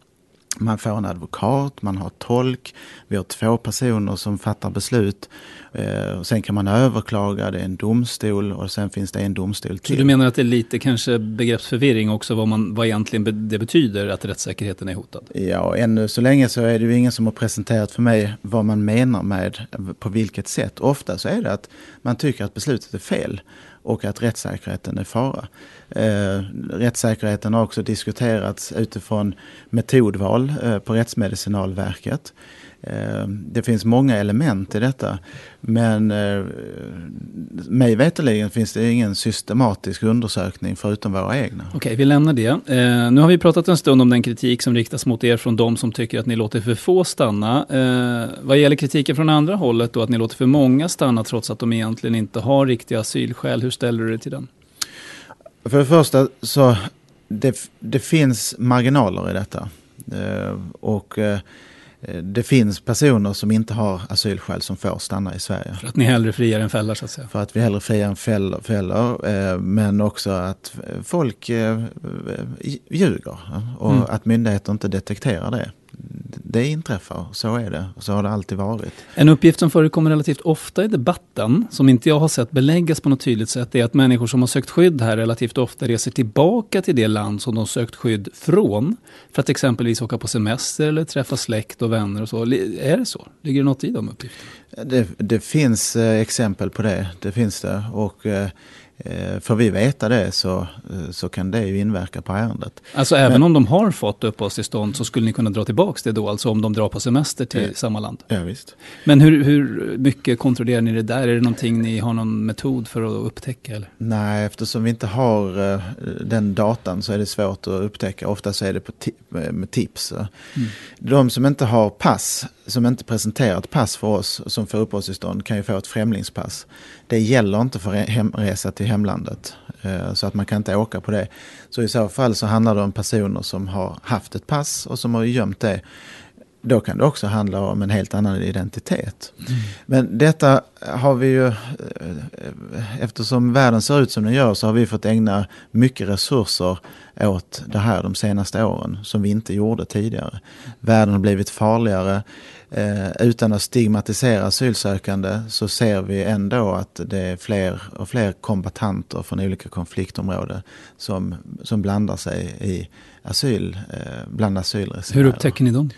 Man får en advokat, man har tolk, vi har två personer som fattar beslut. Eh, sen kan man överklaga, det är en domstol och sen finns det en domstol till. Så du menar att det är lite kanske begreppsförvirring också vad, man, vad egentligen det betyder att rättssäkerheten är hotad? Ja, ännu så länge så är det ju ingen som har presenterat för mig vad man menar med på vilket sätt. Ofta så är det att man tycker att beslutet är fel och att rättssäkerheten är fara. Eh, rättssäkerheten har också diskuterats utifrån metodval eh, på Rättsmedicinalverket. Eh, det finns många element i detta. Men eh, mig veterligen finns det ingen systematisk undersökning förutom våra egna. Okej, vi lämnar det. Eh, nu har vi pratat en stund om den kritik som riktas mot er från de som tycker att ni låter för få stanna. vad gäller kritiken från andra hållet då, att ni låter för många stanna trots att de egentligen inte har riktiga asylskäl. Hur ställer du dig till den? För det första så det, det finns marginaler i detta. och det finns personer som inte har asylskäl som får stanna i Sverige. För att ni hellre friar än fällar så att säga? För att vi hellre friar än fäller, fäller eh, men också att folk eh, ljuger och mm. att myndigheter inte detekterar det det inträffar, så är det. Så har det alltid varit. En uppgift som förekommer relativt ofta i debatten, som inte jag har sett beläggas på något tydligt sätt, är att människor som har sökt skydd här relativt ofta reser tillbaka till det land som de sökt skydd från. För att exempelvis åka på semester eller träffa släkt och vänner och så. Är det så? Ligger det något i de uppgifterna? Det, det finns eh, exempel på det, det finns det. Och Eh, får vi veta det så, eh, så kan det ju inverka på ärendet. Alltså även Men, om de har fått uppehållstillstånd så skulle ni kunna dra tillbaka det då? Alltså om de drar på semester till ja, samma land? Ja, visst. Men hur, hur mycket kontrollerar ni det där? Är det någonting ni har någon metod för att upptäcka? Eller? Nej, eftersom vi inte har den datan så är det svårt att upptäcka. Ofta så är det på med tips. Mm. De som inte har pass, som inte presenterar ett pass för oss som får uppehållstillstånd kan ju få ett främlingspass. Det gäller inte för hemresa till hemlandet. Eh, så att man kan inte åka på det. Så i så fall så handlar det om personer som har haft ett pass och som har gömt det. Då kan det också handla om en helt annan identitet. Mm. Men detta har vi ju, eh, eftersom världen ser ut som den gör så har vi fått ägna mycket resurser åt det här de senaste åren som vi inte gjorde tidigare. Världen har blivit farligare. Eh, utan att stigmatisera asylsökande så ser vi ändå att det är fler och fler kombatanter från olika konfliktområden som, som blandar sig i asyl, eh, bland asylresenärer. Hur upptäcker ni dem?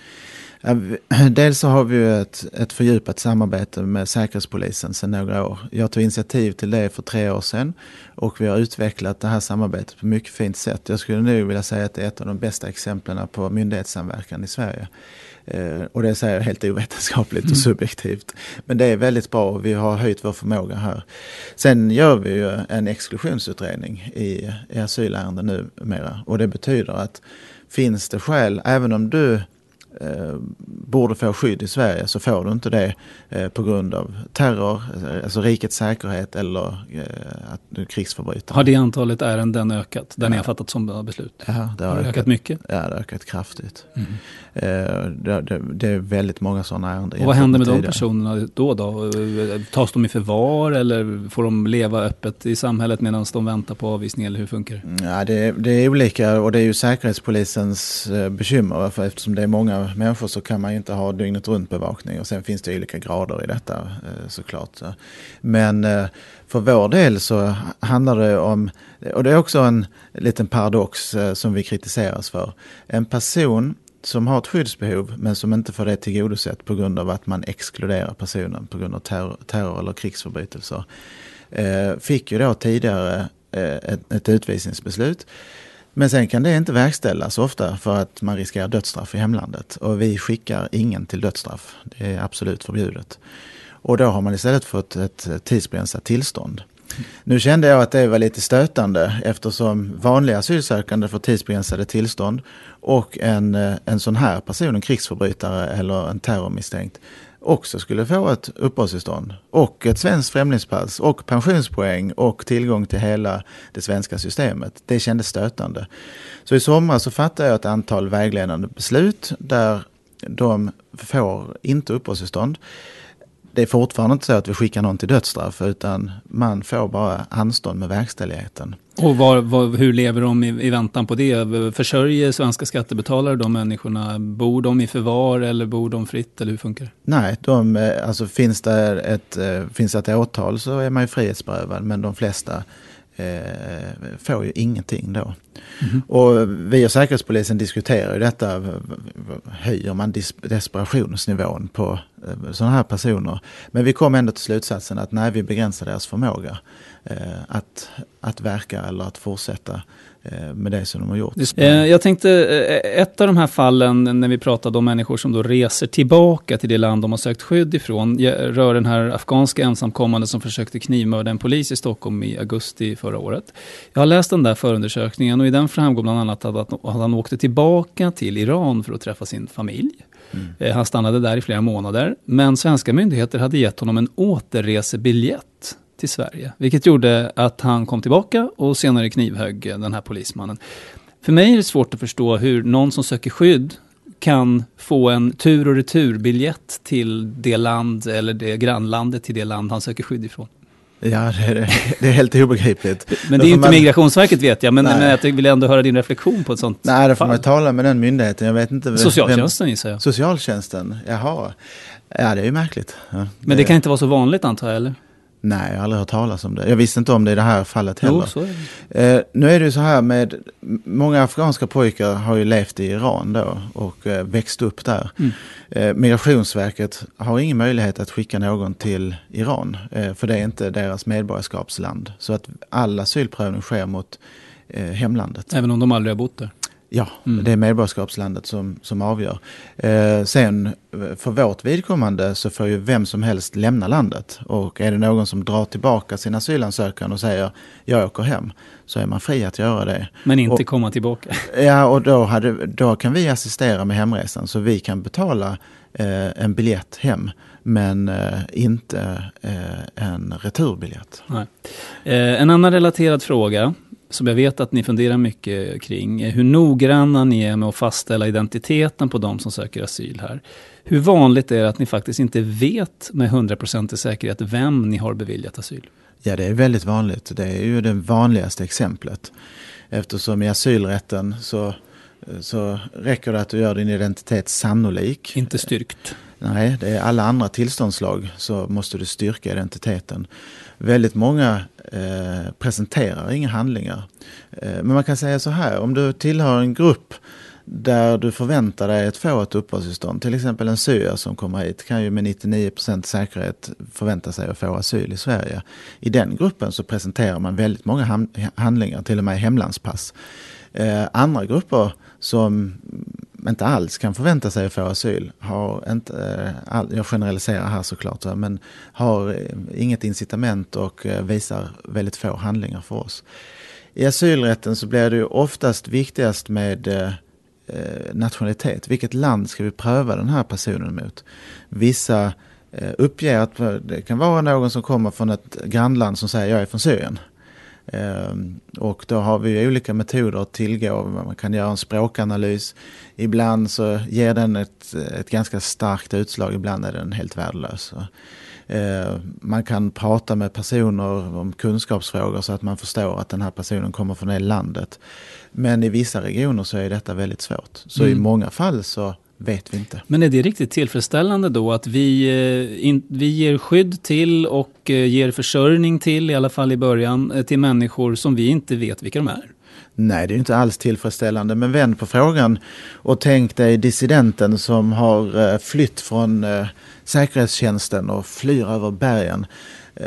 Dels så har vi ett, ett fördjupat samarbete med Säkerhetspolisen sedan några år. Jag tog initiativ till det för tre år sedan och vi har utvecklat det här samarbetet på mycket fint sätt. Jag skulle nu vilja säga att det är ett av de bästa exemplen på myndighetssamverkan i Sverige. Eh, och det säger jag helt ovetenskapligt och mm. subjektivt. Men det är väldigt bra och vi har höjt vår förmåga här. Sen gör vi ju en exklusionsutredning i, i asylärenden numera. Och det betyder att finns det skäl, även om du borde få skydd i Sverige så får du inte det eh, på grund av terror, alltså rikets säkerhet eller eh, att du är krigsförbrytare. Har det antalet ärenden ökat där ja. ni har fattat som beslut? Ja, det har, har det ökat, mycket? Ja, det har ökat kraftigt. Mm. Eh, det, det, är väldigt många sådana ärenden. Och vad händer med de personerna då, då? Tas de i förvar eller får de leva öppet i samhället medan de väntar på avvisning eller hur funkar det? Ja, det, det är olika och det är ju Säkerhetspolisens eh, bekymmer för eftersom det är många människor så kan man ju inte ha dygnet runt bevakning och sen finns det olika grader i detta eh, såklart. Men för vår del så handlar det om, och det är också en liten paradox som vi kritiseras för. En person som har ett skyddsbehov men som inte får det tillgodosett på grund av att man exkluderar personen på grund av terror, terror eller krigsförbrytelser. Eh, fick ju då tidigare eh, ett, ett utvisningsbeslut. Men sen kan det inte verkställas ofta för att man riskerar dödsstraff i hemlandet. Och vi skickar ingen till dödsstraff. Det är absolut förbjudet. Och då har man istället fått ett tidsbegränsat tillstånd. Nu kände jag att det var lite stötande eftersom vanliga asylsökande får tidsbegränsade tillstånd och en, eh, en sån här person, en krigsförbrytare eller en terrormisstänkt, också skulle få ett uppehållstillstånd och ett svenskt främlingspass och pensionspoäng och tillgång till hela det svenska systemet. Det kändes stötande. Så i sommar så fattade jag ett antal vägledande beslut där de får inte uppehållstillstånd det är fortfarande inte så att vi skickar någon till dödsstraff utan man får bara anstånd med verkställigheten. Och var, var, hur lever de i, i, väntan på det? Försörjer svenska skattebetalare de människorna? Bor de i förvar eller bor de fritt? Eller hur funkar det? Nej, de, eh, alltså finns det ett, eh, finns ett åtal så är man ju frihetsberövad men de flesta eh, får ju ingenting då. Mm. Och vi och Säkerhetspolisen diskuterar ju detta. Höjer man desperationsnivån på eh, sådana här personer? Men vi kom ändå till slutsatsen att nej, vi begränsar deras förmåga eh, att, att verka eller att fortsätta med det som de har gjort. Eh, jag tänkte, eh, ett av de här fallen när vi pratade om människor som då reser tillbaka till det land de har sökt skydd ifrån, rör den här afghanska ensamkommande som försökte knivmörda en polis i Stockholm i augusti förra året. Jag har läst den där förundersökningen och i den framgår bland annat att han åkte tillbaka till Iran för att träffa sin familj. Mm. Han stannade där i flera månader, men svenska myndigheter hade gett honom en återresebiljett till Sverige. Vilket gjorde att han kom tillbaka och senare knivhögg den här polismannen. För mig är det svårt att förstå hur någon som söker skydd kan få en tur och returbiljett till det land eller det grannlandet till det land han söker skydd ifrån. Ja, det är, det är helt obegripligt. men det är ju inte man... Migrationsverket vet jag, men, men jag vill ändå höra din reflektion på ett sånt Nej, då får fall. man tala med den myndigheten. Jag vet inte. Socialtjänsten gissar jag. Socialtjänsten, jaha. Ja, det är ju märkligt. Ja, det... Men det kan inte vara så vanligt antar jag, eller? Nej, jag har aldrig hört talas om det. Jag visste inte om det i det här fallet heller. Jo, är. Eh, nu är det ju så här med, många afghanska pojkar har ju levt i Iran då och eh, växt upp där. Mm. Eh, Migrationsverket har ingen möjlighet att skicka någon till Iran, eh, för det är inte deras medborgarskapsland. Så att all asylprövning sker mot eh, hemlandet. Även om de aldrig har bott där? Ja, mm. det är medborgarskapslandet som, som avgör. Eh, sen för vårt vidkommande så får ju vem som helst lämna landet. Och är det någon som drar tillbaka sin asylansökan och säger jag åker hem så är man fri att göra det. Men inte och, komma tillbaka? Ja, och då, hade, då kan vi assistera med hemresan så vi kan betala eh, en biljett hem men eh, inte eh, en returbiljett. Eh, en annan relaterad fråga som jag vet att ni funderar mycket kring, hur noggranna ni är med att fastställa identiteten på de som söker asyl här. Hur vanligt är det att ni faktiskt inte vet med hundraprocentig säkerhet vem ni har beviljat asyl? Ja, det är väldigt vanligt. Det är ju det vanligaste exemplet. Eftersom i asylrätten så, så räcker det att du gör din identitet sannolik. Inte styrkt. Nej, det är alla andra tillståndslag så måste du styrka identiteten. Väldigt många eh, presenterar inga handlingar. Eh, men man kan säga så här, om du tillhör en grupp där du förväntar dig att få ett uppehållstillstånd, till exempel en syrier som kommer hit kan ju med 99% säkerhet förvänta sig att få asyl i Sverige. I den gruppen så presenterar man väldigt många handlingar, till och med hemlandspass. Eh, andra grupper som inte alls kan förvänta sig att få asyl, har inte, eh, jag generaliserar här såklart, men har eh, inget incitament och eh, visar väldigt få handlingar för oss. I asylrätten så blir det ju oftast viktigast med nationalitet. Vilket land ska vi pröva den här personen mot? Vissa uppger att det kan vara någon som kommer från ett grannland som säger jag är från Syrien. Ehm, och då har vi olika metoder att tillgå. Man kan göra en språkanalys. Ibland så ger den ett, ett ganska starkt utslag, ibland är den helt värdelös. Ehm, man kan prata med personer om kunskapsfrågor så att man förstår att den här personen kommer från det landet. Men i vissa regioner så är detta väldigt svårt. Så mm. i många fall så vet vi inte. Men är det riktigt tillfredsställande då att vi, eh, in, vi ger skydd till och eh, ger försörjning till, i alla fall i början, eh, till människor som vi inte vet vilka de är? Nej, det är inte alls tillfredsställande. Men vänd på frågan och tänk dig dissidenten som har flytt från säkerhetstjänsten och flyr över bergen. Eh,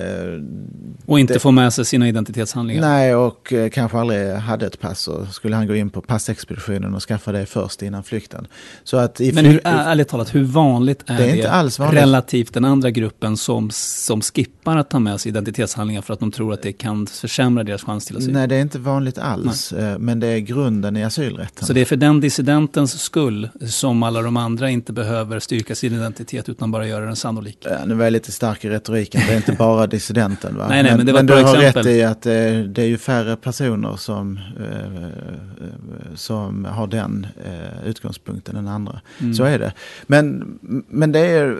och inte det, få med sig sina identitetshandlingar? Nej, och eh, kanske aldrig hade ett pass. Och skulle han gå in på passexpeditionen och skaffa det först innan flykten. Så att Men hur, ärligt talat, hur vanligt är det, är inte alls vanligt. relativt den andra gruppen som, som skippar att ta med sig identitetshandlingar för att de tror att det kan försämra deras chans till asyl? Nej, det är inte vanligt alls. Nej. Eh, men det är grunden i asylrätten. Så det är för den dissidentens skull som alla de andra inte behöver styrka sin identitet utan bara göra den sannolik? Nu var jag lite stark i retoriken. Det är inte bara vara dissidenten. Va? Nej, nej, men, det var men ett du har exempel. rätt i att eh, det är ju färre personer som, eh, som har den eh, utgångspunkten än andra. Mm. Så är det. Men, men det är,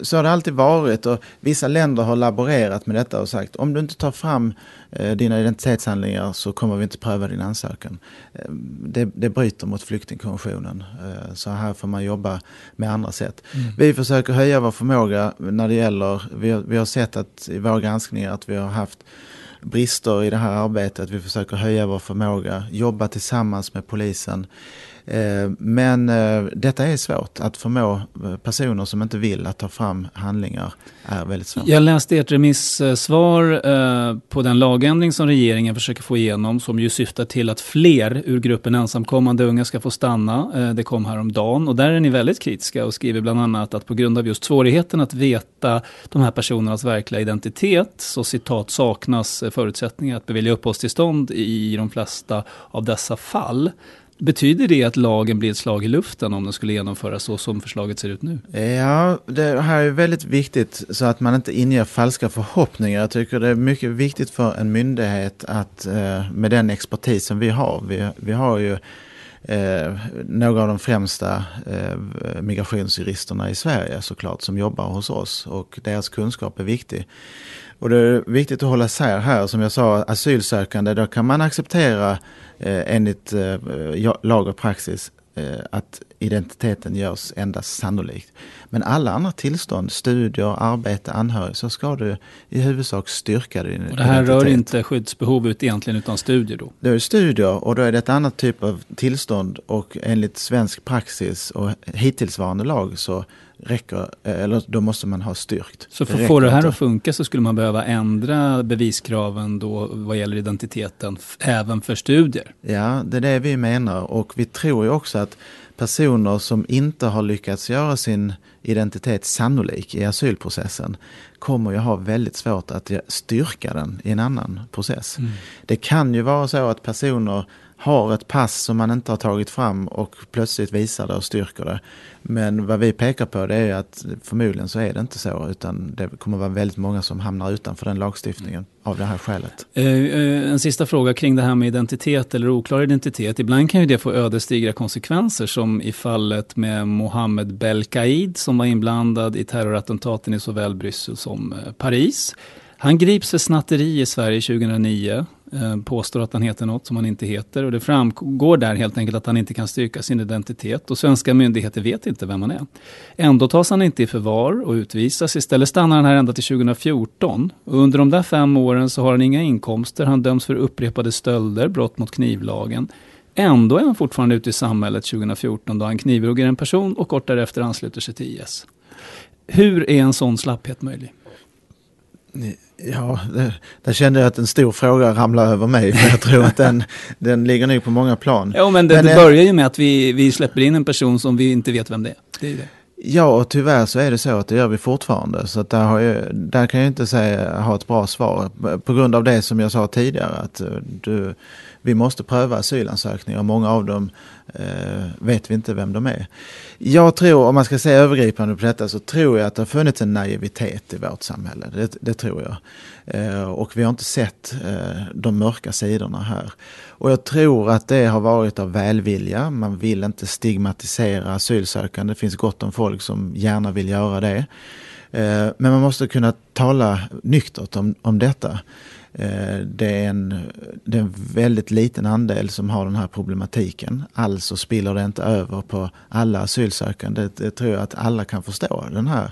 så har det alltid varit och vissa länder har laborerat med detta och sagt om du inte tar fram eh, dina identitetshandlingar så kommer vi inte pröva din ansökan. Eh, det, det bryter mot flyktingkonventionen. Eh, så här får man jobba med andra sätt. Mm. Vi försöker höja vår förmåga när det gäller, vi har, vi har sett att i våra granskningar att vi har haft brister i det här arbetet. Vi försöker höja vår förmåga, jobba tillsammans med polisen. Eh, men eh, detta är svårt. Att förmå eh, personer som inte vill att ta fram handlingar är väldigt svårt. Jag läste ert remissvar på den lagändring som regeringen försöker få igenom som ju syftar till att fler ur gruppen ensamkommande unga ska få stanna. Det kom häromdagen och där är ni väldigt kritiska och skriver bland annat att på grund av just svårigheten att veta de här personernas verkliga identitet så citat saknas förutsättningar att bevilja uppehållstillstånd i de flesta av dessa fall. Betyder det att lagen blir ett slag i luften om den skulle genomföras så som förslaget ser ut nu? Ja, det här är väldigt viktigt så att man inte inger falska förhoppningar. Jag tycker det är mycket viktigt för en myndighet att eh, med den expertis som vi har, vi, vi har ju eh, några av de främsta eh, migrationsjuristerna i Sverige såklart som jobbar hos oss och deras kunskap är viktig. Och det är viktigt att hålla isär här, som jag sa, asylsökande, då kan man acceptera eh, enligt eh, lag och praxis eh, att identiteten görs endast sannolikt. Men alla andra tillstånd, studier, arbete, anhörig, så ska du i huvudsak styrka din Och det här rör identitet. inte skyddsbehov ut egentligen utan studier då? Det är studier och då är det ett annat typ av tillstånd och enligt svensk praxis och hittillsvarande lag så räcker, eller då måste man ha styrkt. Så för att få det här inte. att funka så skulle man behöva ändra beviskraven då vad gäller identiteten även för studier? Ja, det är det vi menar och vi tror ju också att personer som inte har lyckats göra sin identitet sannolik i asylprocessen kommer ju ha väldigt svårt att styrka den i en annan process. Det kan ju vara så att personer har ett pass som man inte har tagit fram och plötsligt visar det och styrker det. Men vad vi pekar på det är att förmodligen så är det inte så utan det kommer vara väldigt många som hamnar utanför den lagstiftningen av det här skälet. Eh, eh, en sista fråga kring det här med identitet eller oklar identitet. Ibland kan ju det få ödesdigra konsekvenser som i fallet med Mohammed Belkaid som var inblandad i terrorattentaten i såväl Bryssel som eh, Paris. Han grips för snatteri i Sverige 2009. Eh, påstår att han heter något som han inte heter och det framgår där helt enkelt att han inte kan styrka sin identitet och svenska myndigheter vet inte vem han är. Ändå tas han inte i förvar och utvisas. Istället stannar han här ända till 2014. Och under de där fem åren så har han inga inkomster. Han döms för upprepade stölder, brott mot knivlagen. Ändå är han fortfarande ute i samhället 2014 då han knivhugger en person och kort därefter ansluter sig till IS. Hur är en sån slapphet möjlig? Ja, det, där kände jag att en stor fråga ramlade över mig. För jag tror att den, den ligger nog på många plan. Ja, men det, Men, det eh, börjar ju med att vi, vi släpper in en person som vi inte vet vem det är. Det är det. Ja, och tyvärr så är det så att det gör vi fortfarande. Så att där, har jag, där kan jag inte säga, ha ett bra svar. På grund av det som jag sa tidigare. Att eh, du, vi måste pröva asylansökningar. Många av dem eh, vet vi inte vem de är. Jag tror, om man ska säga övergripande på detta, så tror jag att det har funnits en naivitet i vårt samhälle. Det, det tror jag. Eh, och vi har inte sett eh, de mörka sidorna här. Och jag tror att det har varit av välvilja. Man vill inte stigmatisera asylsökande. Det finns gott om folk som gärna vill göra det. Eh, men man måste kunna tala nyktert om, om detta. Eh, det är, en, det är en väldigt liten andel som har den här problematiken. Alltså spiller det inte över på alla asylsökande. Det, tror jag att alla kan förstå. den här.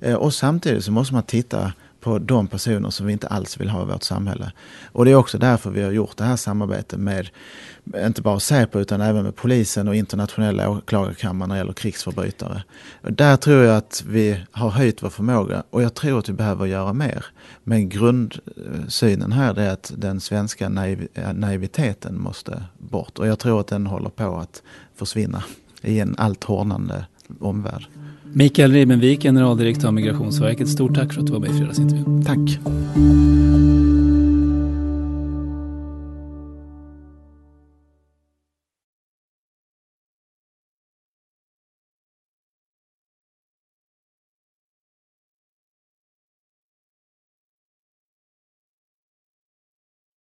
Eh, och samtidigt så måste man titta på de personer som vi inte alls vill ha i vårt samhälle. Och det är också därför vi har gjort det här samarbetet med, inte bara Säpo utan även med polisen och internationella åklagarkammaren när det gäller krigsförbrytare. Och där tror jag att vi har höjt vår förmåga och jag tror att vi behöver göra mer. Men grundsynen här är att den svenska naiv, naiviteten måste bort och jag tror att den håller på att försvinna i en allt hårdnande omvärld. Mikael Ribbenvik, generaldirektör Migrationsverket. Stort tack för att du var med i fredagsintervjun. Tack.